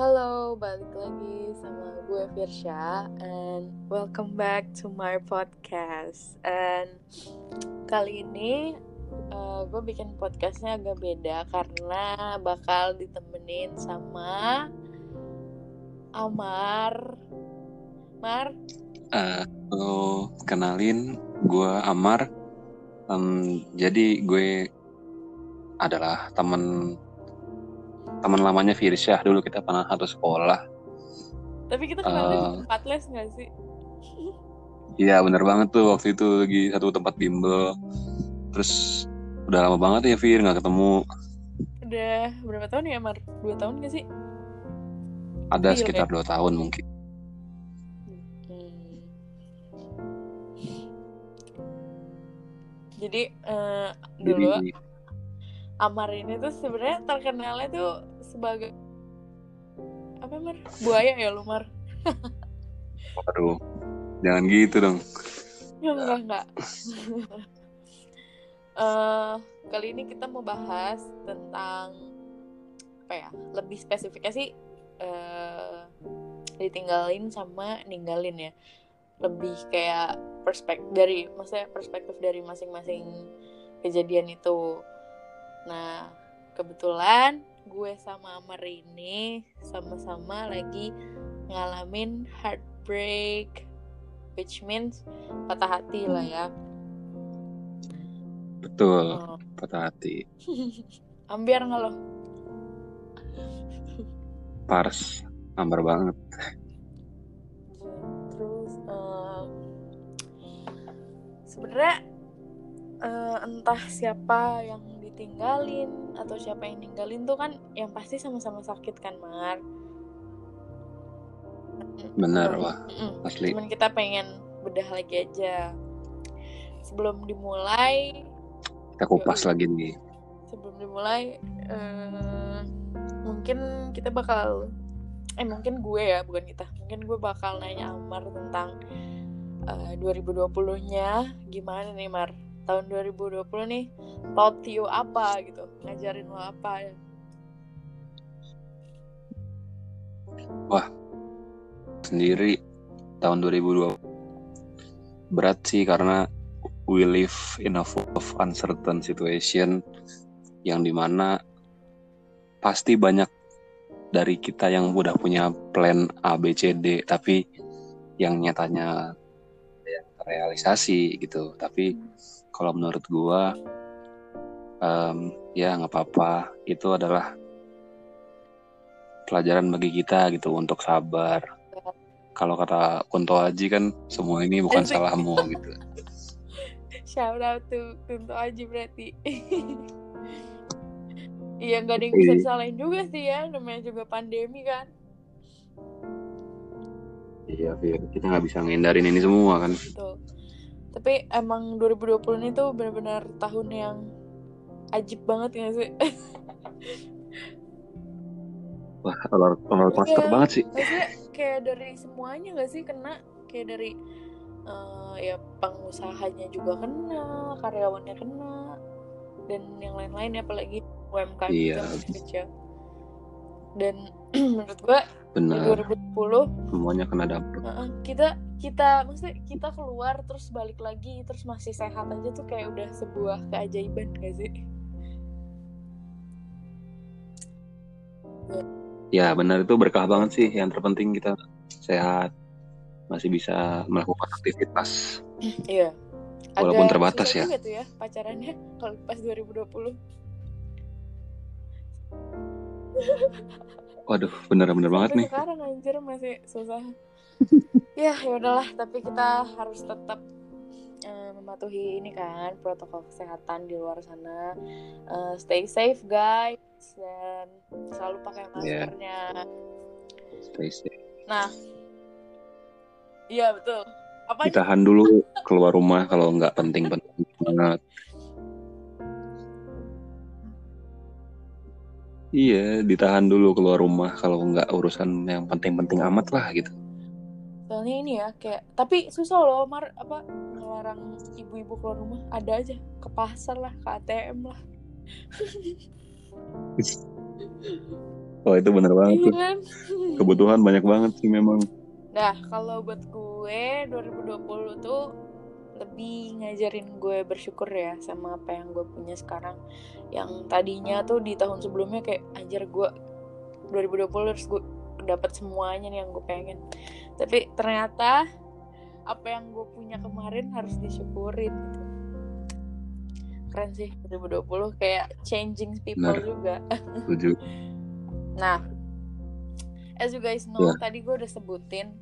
Halo, balik lagi sama gue Firsha and welcome back to my podcast. And kali ini uh, gue bikin podcastnya agak beda karena bakal ditemenin sama Amar. Mar. Uh, oh, kenalin, gue Amar. Um, jadi gue adalah temen teman lamanya Firsyah dulu kita pernah satu sekolah. Tapi kita kenal uh, di tempat les gak sih? Iya bener banget tuh waktu itu lagi satu tempat bimbel. Terus udah lama banget ya Fir nggak ketemu. Udah berapa tahun ya Mar? Dua tahun gak sih? Ada Fir, sekitar ya? dua tahun mungkin. Hmm. Jadi uh, dulu Jadi, Amar ini tuh sebenarnya terkenalnya tuh sebagai apa Mar? Buaya ya lu Mar? Waduh, jangan gitu dong. Ya, enggak enggak. uh, kali ini kita mau bahas tentang apa ya? Lebih spesifiknya sih uh, ditinggalin sama ninggalin ya. Lebih kayak perspektif dari maksudnya perspektif dari masing-masing kejadian itu Nah, kebetulan gue sama Amar ini sama-sama lagi ngalamin heartbreak, which means patah hati lah ya. Betul, oh. patah hati. Ambiar nggak lo? Pars, ambar banget. Terus, uh, sebenarnya uh, entah siapa yang ditinggalin atau siapa yang ninggalin tuh kan yang pasti sama-sama sakit kan Mar? Benar wah asli. cuman kita pengen bedah lagi aja. Sebelum dimulai kita kupas lagi nih. Sebelum dimulai uh, mungkin kita bakal eh mungkin gue ya bukan kita. Mungkin gue bakal nanya Amar tentang uh, 2020-nya gimana nih Mar tahun 2020 nih taught you apa gitu? Ngajarin lo apa ya? Wah sendiri tahun 2020 berat sih karena we live in a full of uncertain situation yang di mana pasti banyak dari kita yang udah punya plan A B C D tapi yang nyatanya terrealisasi gitu. Tapi kalau menurut gua um, ya nggak apa-apa. Itu adalah pelajaran bagi kita gitu untuk sabar. Kalau kata Kunto Aji kan semua ini bukan salahmu gitu. Shout out to Kunto Aji berarti. Iya nggak ada yang bisa disalahin juga sih ya namanya juga pandemi kan Iya Fir. Kita nggak bisa ngindarin ini semua kan. Betul. Tapi emang 2020 ini tuh benar-benar tahun yang ajib banget gak sih? Wah roller coaster ya, banget sih. maksudnya kayak dari semuanya gak sih kena? Kayak dari uh, ya pengusahanya juga kena karyawannya kena dan yang lain-lain apalagi UMKM iya. kecil. Dan menurut gua Benar. 2020 semuanya kena dampak. Uh, kita kita maksudnya kita keluar terus balik lagi terus masih sehat aja tuh kayak udah sebuah keajaiban gak sih? Ya benar itu berkah banget sih. Yang terpenting kita sehat, masih bisa melakukan aktivitas. Iya. Walaupun terbatas ya. Tuh ya pacarannya kalau pas 2020. Waduh, bener-bener banget nih. Sekarang anjir masih susah. ya, ya udahlah, tapi kita harus tetap uh, mematuhi ini kan protokol kesehatan di luar sana. Uh, stay safe guys dan selalu pakai iya. maskernya. Yeah. Stay safe. Nah, iya betul. Apa Ditahan dulu keluar rumah kalau nggak penting-penting banget. Iya, ditahan dulu keluar rumah kalau nggak urusan yang penting-penting amat lah gitu. Soalnya ini ya kayak tapi susah loh Mar apa ngelarang ibu-ibu keluar rumah ada aja ke pasar lah ke ATM lah. Oh itu bener banget Iya tuh. kan? Kebutuhan banyak banget sih memang. Nah, kalau buat gue 2020 tuh lebih ngajarin gue bersyukur ya sama apa yang gue punya sekarang. Yang tadinya tuh di tahun sebelumnya kayak anjir gue 2020 harus gue dapat semuanya nih yang gue pengen. Tapi ternyata apa yang gue punya kemarin harus disyukurin gitu. Keren sih 2020 kayak changing people Benar. juga. Setuju. Nah, as you guys know, Ya. tadi gue udah sebutin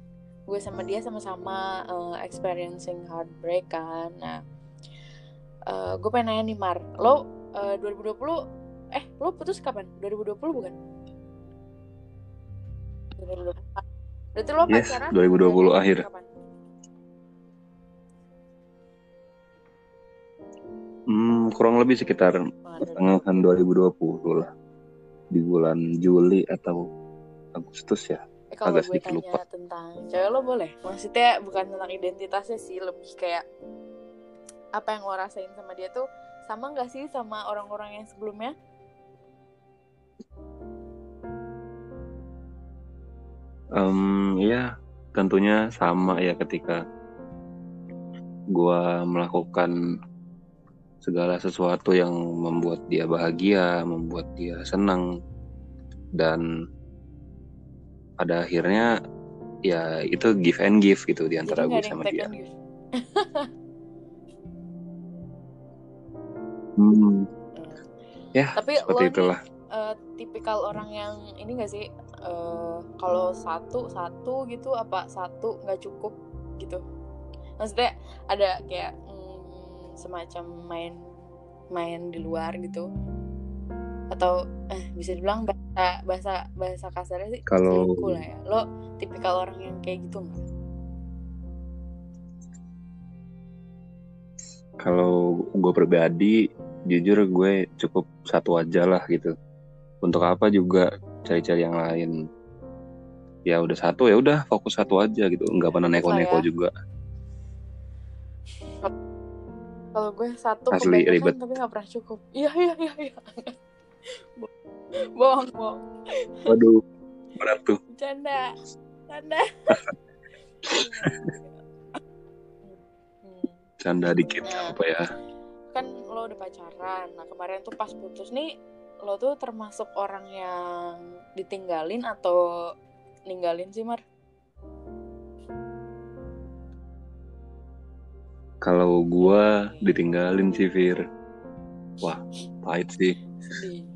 gue sama dia sama-sama uh, experiencing heartbreak kan. Nah, uh, gue pengen nanya nih Mar, lo uh, 2020, eh lo putus kapan? 2020 bukan? 2020. Berarti lo Yes, pacaran? 2020 dari akhir. Kapan? Hmm, kurang lebih sekitar pertengahan 2020 lah. Di bulan Juli atau Agustus ya. Eh, kalau Agak gue tanya lupa. tentang cewek lo boleh? Maksudnya bukan tentang identitasnya sih, lebih kayak apa yang lo rasain sama dia tuh sama nggak sih sama orang-orang yang sebelumnya? Em, ya, tentunya sama ya ketika gua melakukan segala sesuatu yang membuat dia bahagia, membuat dia senang dan pada akhirnya ya itu give and give gitu di antara gue sama dia. give. Hmm, ya Tapi lo seperti nih itulah. eh, tipikal orang yang ini gak sih eh, kalau satu satu gitu apa satu nggak cukup gitu? Maksudnya ada kayak mm, semacam main main di luar gitu atau eh bisa dibilang bahasa bahasa bahasa kasarnya sih Kalau- lah ya. Lo tipikal orang yang kayak gitu nggak? Kalau gue pribadi, jujur gue cukup satu aja lah gitu. Untuk apa juga cari-cari yang lain. Ya udah satu ya udah fokus satu aja gitu. Nggak pernah neko-neko ya. juga. Kalau gue satu Asli, ribet. tapi nggak pernah cukup. Iya iya iya iya. Bohong bohong. Waduh, berat tuh. Canda, canda. Canda dikit Nah. apa ya? kan lo udah pacaran. Nah kemarin tuh pas putus nih, lo tuh termasuk orang yang ditinggalin atau ninggalin sih Mar? Kalau gue ditinggalin sih Fir. Wah, pahit sih. Sedih.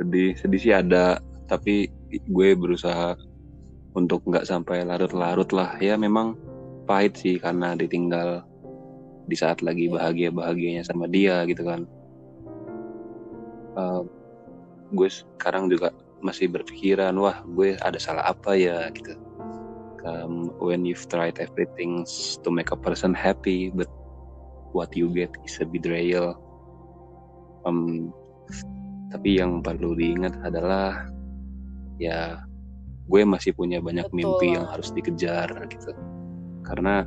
Sedih, sedih sih ada. Tapi gue berusaha untuk nggak sampai larut-larut lah. Ya memang pahit sih karena ditinggal di saat lagi bahagia-bahagianya sama dia gitu kan. Eh, gue sekarang juga masih berpikiran, wah gue ada salah apa ya gitu. Um, when you've tried everything to make a person happy, but what you get is a betrayal. Um, tapi yang perlu diingat adalah ya gue masih punya banyak Betul. mimpi yang harus dikejar gitu karena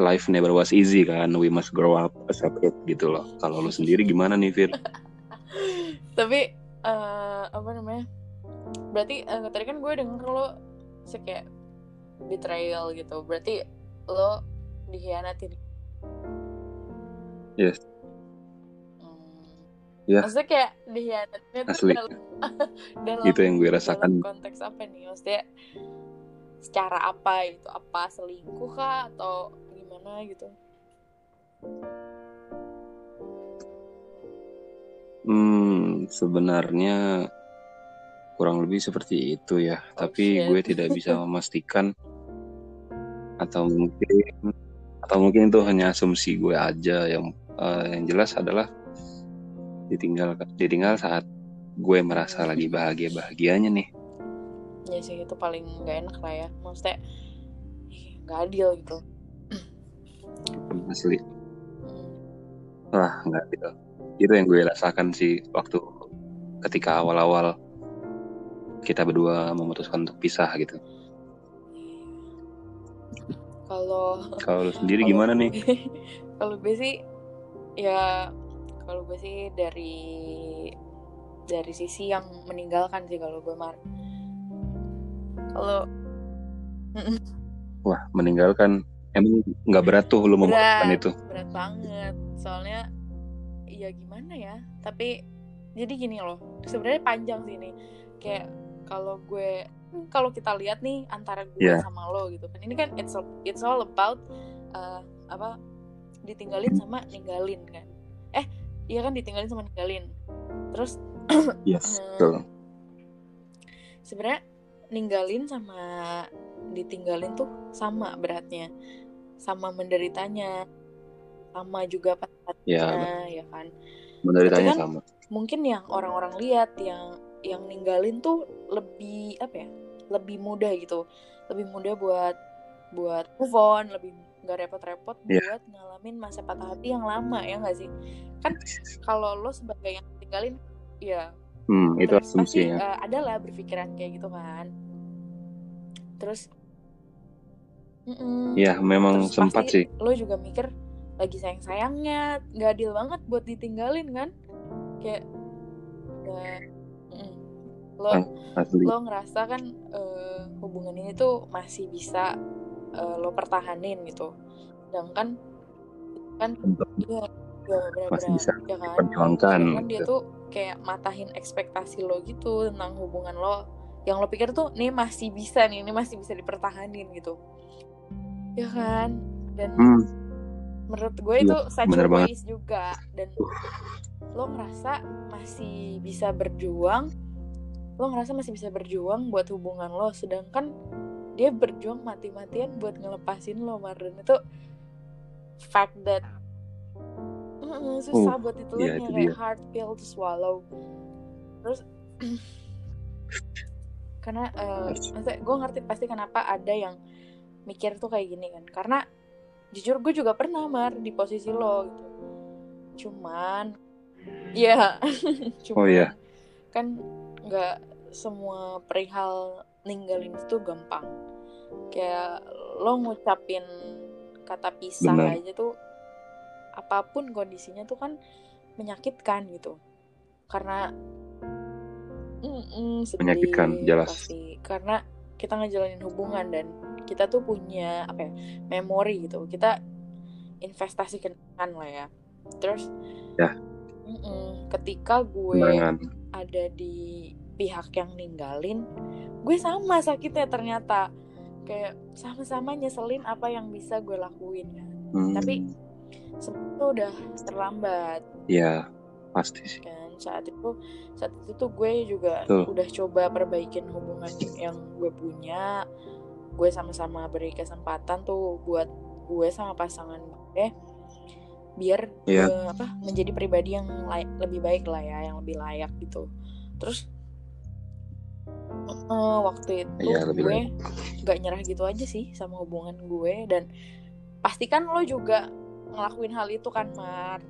life never was easy kan we must grow up accept it gitu loh kalau lu sendiri gimana nih Fir Tapi eh, apa namanya? Berarti eh, tadi kan gue denger lo kayak betrayal gitu. Berarti lo dikhianatin. Yes. Ya. Maksudnya kayak dikhianatinnya tuh Asli. dalam, dalam Itu yang gue rasakan. dalam konteks apa nih? Maksudnya secara apa itu? Apa selingkuh kah atau gimana gitu? hmm sebenarnya kurang lebih seperti itu ya Oh, tapi shit. gue tidak bisa memastikan atau mungkin atau mungkin itu hanya asumsi gue aja yang eh, yang jelas adalah ditinggal ditinggal saat gue merasa lagi bahagia bahagianya nih Ya sih itu paling nggak enak lah ya. Maksudnya nggak adil gitu. asli Hmm. Wah, nggak gitu. Itu yang gue rasakan sih waktu ketika awal-awal kita berdua memutuskan untuk pisah gitu. Kalau Kalau lu sendiri Kalau gimana nih? kalau gue sih ya kalau gue sih dari dari sisi yang meninggalkan sih kalau gue mar. Kalau wah meninggalkan emang nggak berat tuh lu memaafkan itu? berat banget. Soalnya ya gimana ya? Tapi jadi gini loh sebenarnya panjang sih ini. Kayak kalau gue kalau kita lihat nih antara gue Iya. sama lo gitu kan ini kan it's all, it's all about uh, apa ditinggalin sama ninggalin kan iya kan ditinggalin sama ninggalin. Terus yes betul. sebenarnya ninggalin sama ditinggalin tuh sama beratnya. Sama menderitanya. Sama juga patahnya ya kan? Menderitanya kan- sama. mungkin yang orang-orang lihat yang yang ninggalin tuh lebih apa ya lebih mudah gitu. Lebih mudah buat buat move on lebih nggak repot-repot Iya. buat ngalamin masa patah hati yang lama ya nggak sih kan kalau lo sebagai yang tinggalin ya hmm, itu terus pasti asumsinya eh, ada lah berpikiran kayak gitu kan terus mm-mm. ya memang Terus sempat sih lo juga mikir lagi sayang sayangnya nggak adil banget buat ditinggalin kan kayak udah mm. lo Ah, asli lo ngerasa kan eh, hubungan ini tuh masih bisa eh, lo pertahanin gitu. Sedangkan kan iya ya Masih benar-benar bisa ya kan? perjuangkan Sedangkan dia gitu. tuh kayak matahin ekspektasi lo gitu tentang hubungan lo. Yang lo pikir tuh nih masih bisa nih ini masih bisa dipertahanin gitu. Ya kan? Dan hmm, menurut gue Iya, itu such bener a waste juga. Dan lo ngerasa masih bisa berjuang lo ngerasa masih bisa berjuang buat hubungan lo. Sedangkan dia berjuang mati-matian buat ngelepasin lo Marden itu fact that susah buat iya, ditelan itu kayak dia. hard pill to swallow. Terus karena eh, maksudnya gue ngerti pasti kenapa ada yang mikir tuh kayak gini kan. Karena jujur gue juga pernah mar di posisi lo gitu. Cuman ya cuman Oh, iya. kan nggak semua perihal ninggalin itu gampang kayak lo ngucapin kata pisah Benar. aja tuh apa pun kondisinya tuh kan menyakitkan gitu karena mm-mm, sedih, Menyakitkan, jelas. pasti karena kita ngejalanin hubungan dan kita tuh punya apa ya memori gitu kita investasi kenangan lah ya terus Ya. mm-mm, ketika gue ada di pihak yang ninggalin gue sama sakitnya ternyata. Kayak sama-sama nyeselin apa yang bisa gue lakuin kan. Hmm, tapi sebetulnya udah terlambat. Ya pasti sih. Kan saat itu saat itu tuh gue juga Betul. udah coba perbaikin hubungan yang gue punya. Gue sama-sama beri kesempatan tuh buat gue sama pasangan gue biar Iya. gue apa menjadi pribadi yang lebih baik lah ya yang lebih layak gitu. Terus eh, waktu itu Iya, lebih gue nggak nyerah gitu aja sih sama hubungan gue dan pastikan lo juga ngelakuin hal itu kan Mar?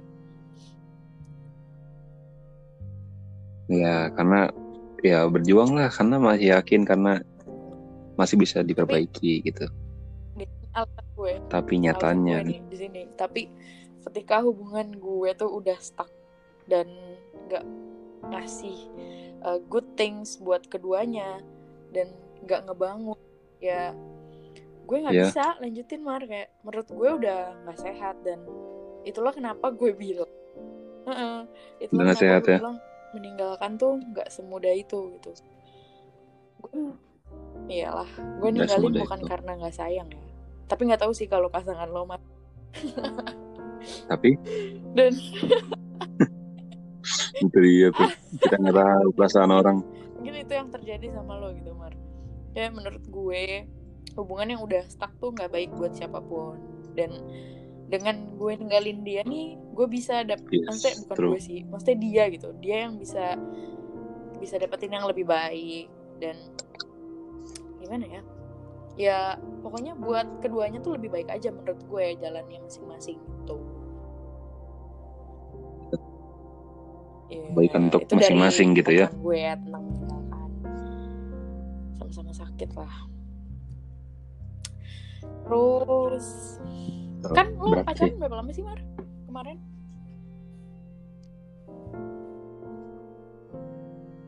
Ya karena ya berjuang lah karena masih yakin karena masih bisa diperbaiki gitu. Di alasan gue. Tapi nyatanya gue nih. di sini. Tapi ketika hubungan gue tuh udah stuck dan nggak ngasih uh, good things buat keduanya dan nggak ngebangun ya gue nggak Iya. bisa lanjutin mar kayak menurut gue udah nggak sehat dan itulah kenapa gue bilang Heeh, itulah Udah nggak kenapa sehat gue ya? bilang meninggalkan tuh nggak semudah itu gitu gue iyalah gue ninggalin bukan itu. karena nggak sayang ya tapi nggak tahu sih kalau pasangan lo Mar. tapi dan itu dia tuh kita nggak tahu perasaan orang. Mungkin itu yang terjadi sama lo gitu Mar. Ya menurut gue hubungan yang udah stuck tuh nggak baik buat siapa pun. Dan dengan gue ninggalin dia nih gue bisa dapet Yes, maksudnya bukan true. gue sih maksudnya dia gitu. Dia yang bisa bisa dapetin yang lebih baik. Dan gimana ya? Ya pokoknya buat keduanya tuh lebih baik aja menurut gue jalannya masing-masing gitu Kebaikan untuk itu dari masing-masing gitu ya. gue ya tentang meninggalkan sama-sama sakit lah terus kan lo berat sih pacaran berapa lama sih Mar kemarin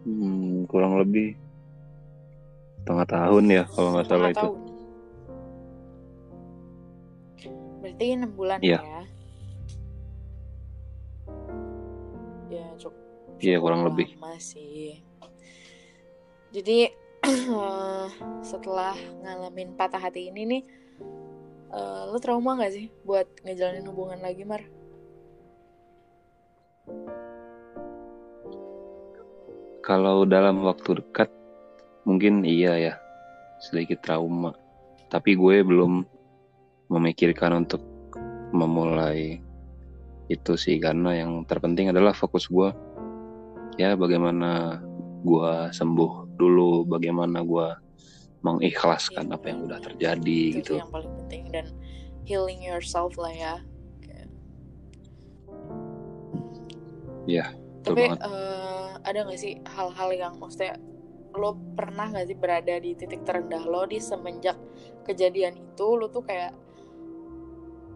Hmm, kurang lebih setengah tahun ya kalau nggak salah Setengah itu. tahun. Berarti enam bulan Iya. ya? Ya Iya cukup kurang lebih. lama sih. Jadi setelah ngalamin patah hati ini nih, eh, lo trauma gak sih buat ngejalanin hubungan lagi, Mar? Kalau dalam waktu dekat mungkin iya ya sedikit trauma. Tapi gue belum memikirkan untuk memulai itu sih karena yang terpenting adalah fokus gue ya bagaimana gue sembuh dulu, bagaimana gue mengikhlaskan apa yang udah terjadi Itu gitu. yang paling penting dan healing yourself lah ya. Iya, betul Tapi banget. eh, ada gak sih hal-hal yang maksudnya lo pernah gak sih berada di titik terendah lo di semenjak kejadian itu lo tuh kayak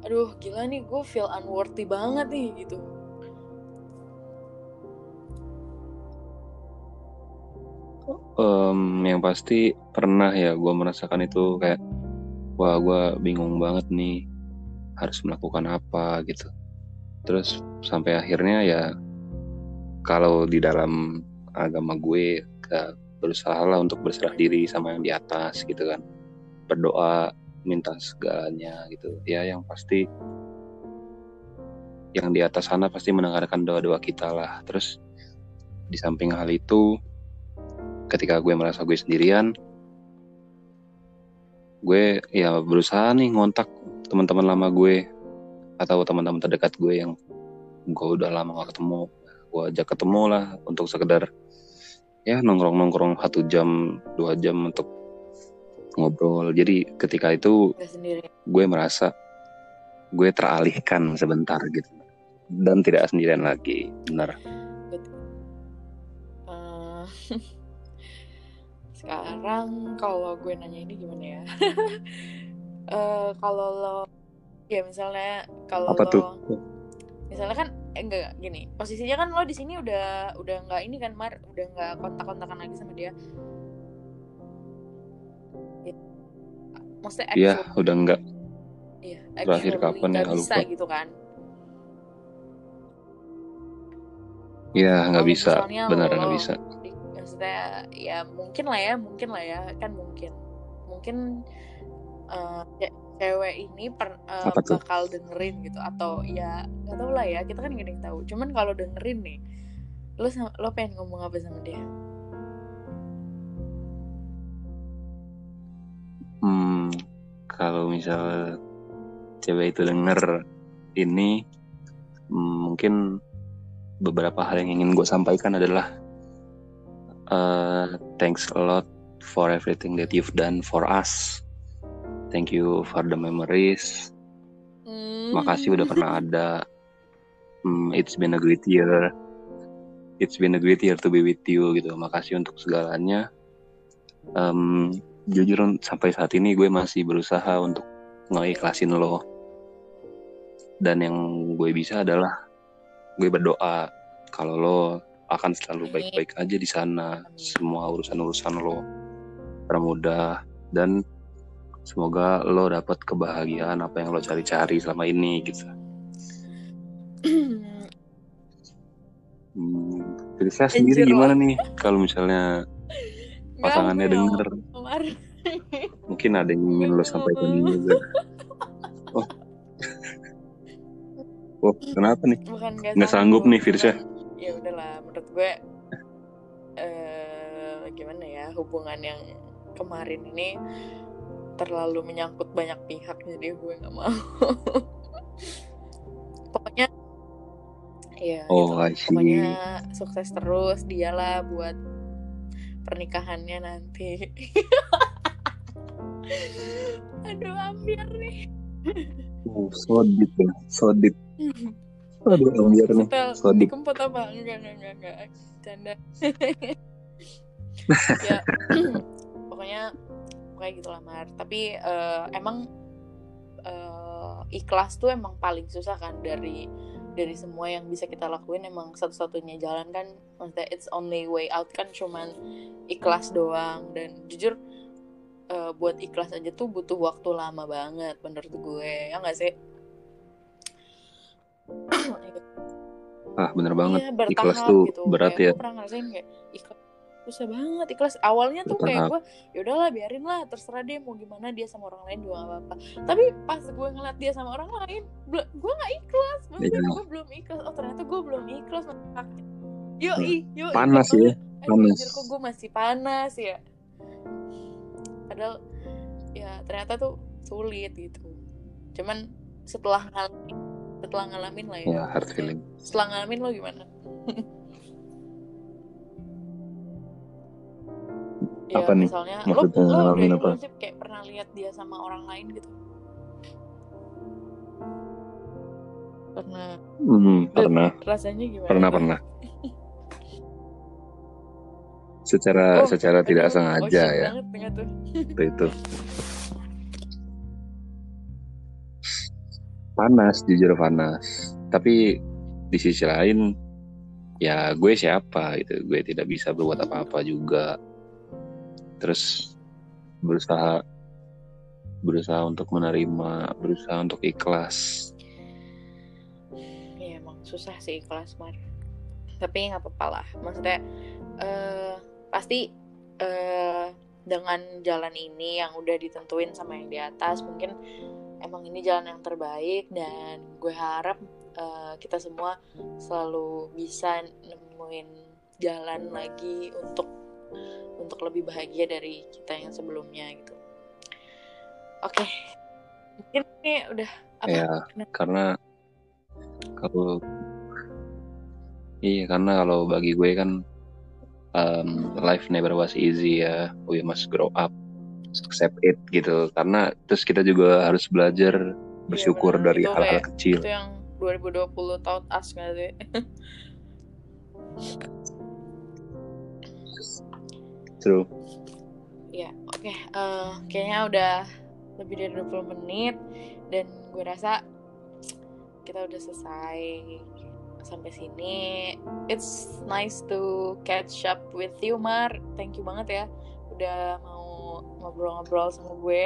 aduh gila nih gue feel unworthy banget nih gitu Em, yang pasti pernah ya gue merasakan itu kayak wah gue bingung banget nih harus melakukan apa gitu. Terus sampai akhirnya ya kalau di dalam agama gue gak berusaha lah untuk berserah diri sama yang di atas gitu kan. Berdoa minta segalanya gitu. Ya yang pasti yang di atas sana pasti mendengarkan doa-doa kita lah. Terus di samping hal itu ketika gue merasa gue sendirian gue ya berusaha nih ngontak teman-teman lama gue atau teman-teman terdekat gue yang gue udah lama gak ketemu. Gue ajak ketemu lah untuk sekedar ya nongkrong nongkrong satu jam dua jam untuk ngobrol. Jadi ketika itu gue merasa gue teralihkan sebentar gitu. Dan tidak sendirian lagi benar sekarang kalau gue nanya ini gimana ya? Eh, kalau lo ya misalnya kalau lo tuh? misalnya kan eh, enggak gini posisinya kan lo di sini udah udah nggak ini kan Mar? Udah nggak kontak-kontakan lagi sama dia. Ya. maksudnya Iya udah enggak iya, terakhir kapan ya, bisa lupa. gitu kan? Iya nggak bisa. benar nggak bisa. di- maksudnya ya mungkin lah ya mungkin lah ya kan mungkin. Mungkin ce- cewek ini per, tuh? bakal dengerin gitu atau ya nggak tahu lah ya kita kan gak ada yang tahu. Cuman kalau dengerin nih lo lo pengen ngomong apa sama dia? Hmm, kalau misal cewek itu denger ini, hmm, mungkin beberapa hal yang ingin gue sampaikan adalah uh, thanks a lot for everything that you've done for us. Thank you for the memories. Makasih udah pernah ada. Hmm, it's been a great year. It's been a great year to be with you gitu. Makasih untuk segalanya. Em, jujur sampai saat ini gue masih berusaha untuk ngeikhlasin lo dan yang gue bisa adalah gue berdoa kalau lo akan selalu baik-baik aja di sana. Semua urusan-urusan lo termudah dan semoga lo dapat kebahagiaan apa yang lo cari-cari selama ini gitu. Hmm, jadi saya sendiri gimana nih kalau misalnya pasangannya mau, denger? Mar. mungkin ada yang ingin lo sampaikan juga. Oh. Oh kenapa nih? Bukan nggak Nggak sanggup nih, cuman Firsya. Ya udahlah menurut gue eh gimana ya hubungan yang kemarin ini terlalu menyangkut banyak pihak jadi gue nggak mau. Pokoknya ya Oh, gitu. Pokoknya sukses terus dialah buat pernikahannya nanti. Aduh hampir nih. Oh, so deep ya so aduh ambiar nih Setel so deep dikempot apa? Enggak, enggak, enggak, enggak. Canda. ya, pokoknya pokoknya gitulah Mar. Tapi eh, emang eh, ikhlas tuh emang paling susah kan dari dari semua yang bisa kita lakuin emang satu-satunya jalan kan maksudnya it's only way out kan cuman ikhlas doang dan jujur uh, buat ikhlas aja tuh butuh waktu lama banget menurut gue ya nggak sih ah bener banget. Iya, ikhlas tuh gitu. berat kayak ya. gue pernah ngerasain kayak ikhlas susah banget ikhlas. Awalnya tuh kayak gue yaudahlah biarin lah terserah dia mau gimana dia sama orang lain juga gak apa-apa. Tapi pas gue ngeliat dia sama orang lain gue gak ikhlas. Maksudnya yeah. gue belum ikhlas. Oh ternyata gue belum ikhlas yo i yo panas ya panas. kok gue masih panas ya. Padahal ya ternyata tuh sulit gitu. Cuman setelah ngalamin setelah ngalamin lah ya, ya hard feeling. setelah ngalamin lo gimana? Ya, apa nih? misalnya Maksudnya lo, lo dari apa? kayak pernah lihat dia sama orang lain gitu? Pernah. Hmm, pernah. rasanya gimana? Pernah pernah. Secara oh, secara tidak sengaja oh, ya. itu itu panas jujur panas. Tapi di sisi lain ya gue siapa gitu. Gue tidak bisa berbuat apa-apa juga. Terus berusaha berusaha untuk menerima berusaha untuk ikhlas. Ya emang susah sih ikhlas mar. Tapi nggak apa-apa lah. Maksudnya uh, pasti uh, dengan jalan ini yang udah ditentuin sama yang di atas mungkin emang ini jalan yang terbaik dan gue harap uh, kita semua selalu bisa nemuin jalan lagi untuk untuk lebih bahagia dari kita yang sebelumnya gitu. Oke, okay. mungkin ini udah apa? Ya, karena kalau iya karena kalau bagi gue kan um, life never was easy ya, we must grow up, accept it gitu. Karena terus kita juga harus belajar bersyukur ya, dari hal-hal kecil. Itu yang 2020 tahun as nggak sih? True. Ya, oke. Okay. Uh, eh, kayaknya udah lebih dari 20 menit dan gue rasa kita udah selesai sampai sini. It's nice to catch up with you, Mar. Thank you banget ya udah mau ngobrol-ngobrol sama gue.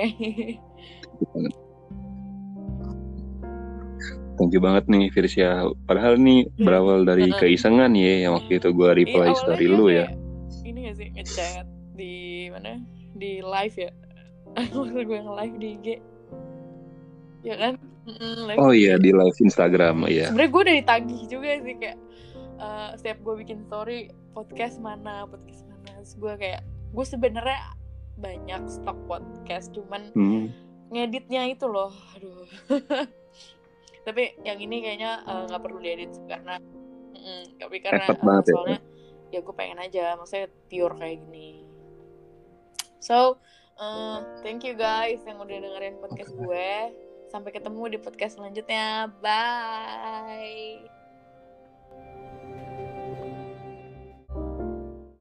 Thank you banget nih Virsia. Padahal nih berawal dari keisengan ya yang waktu itu gue reply iya, story lu ya. ini gak sih ngechat di mana? Di live ya? Maksud gue nge-live di IG ya kan? Mm, oh iya di live Instagram ya sebenarnya gue udah ditagih juga sih kayak uh, setiap gue bikin story podcast mana podcast mana. Terus gue kayak gue sebenarnya banyak stok podcast cuman hmm. ngeditnya itu loh aduh. Tapi yang ini kayaknya eh, nggak uh, perlu diedit karena mm, tapi karena uh, soalnya ya ya gue pengen aja maksudnya pure kayak gini. So uh, thank you guys yang udah dengerin podcast gue. Sampai ketemu di podcast selanjutnya. Bye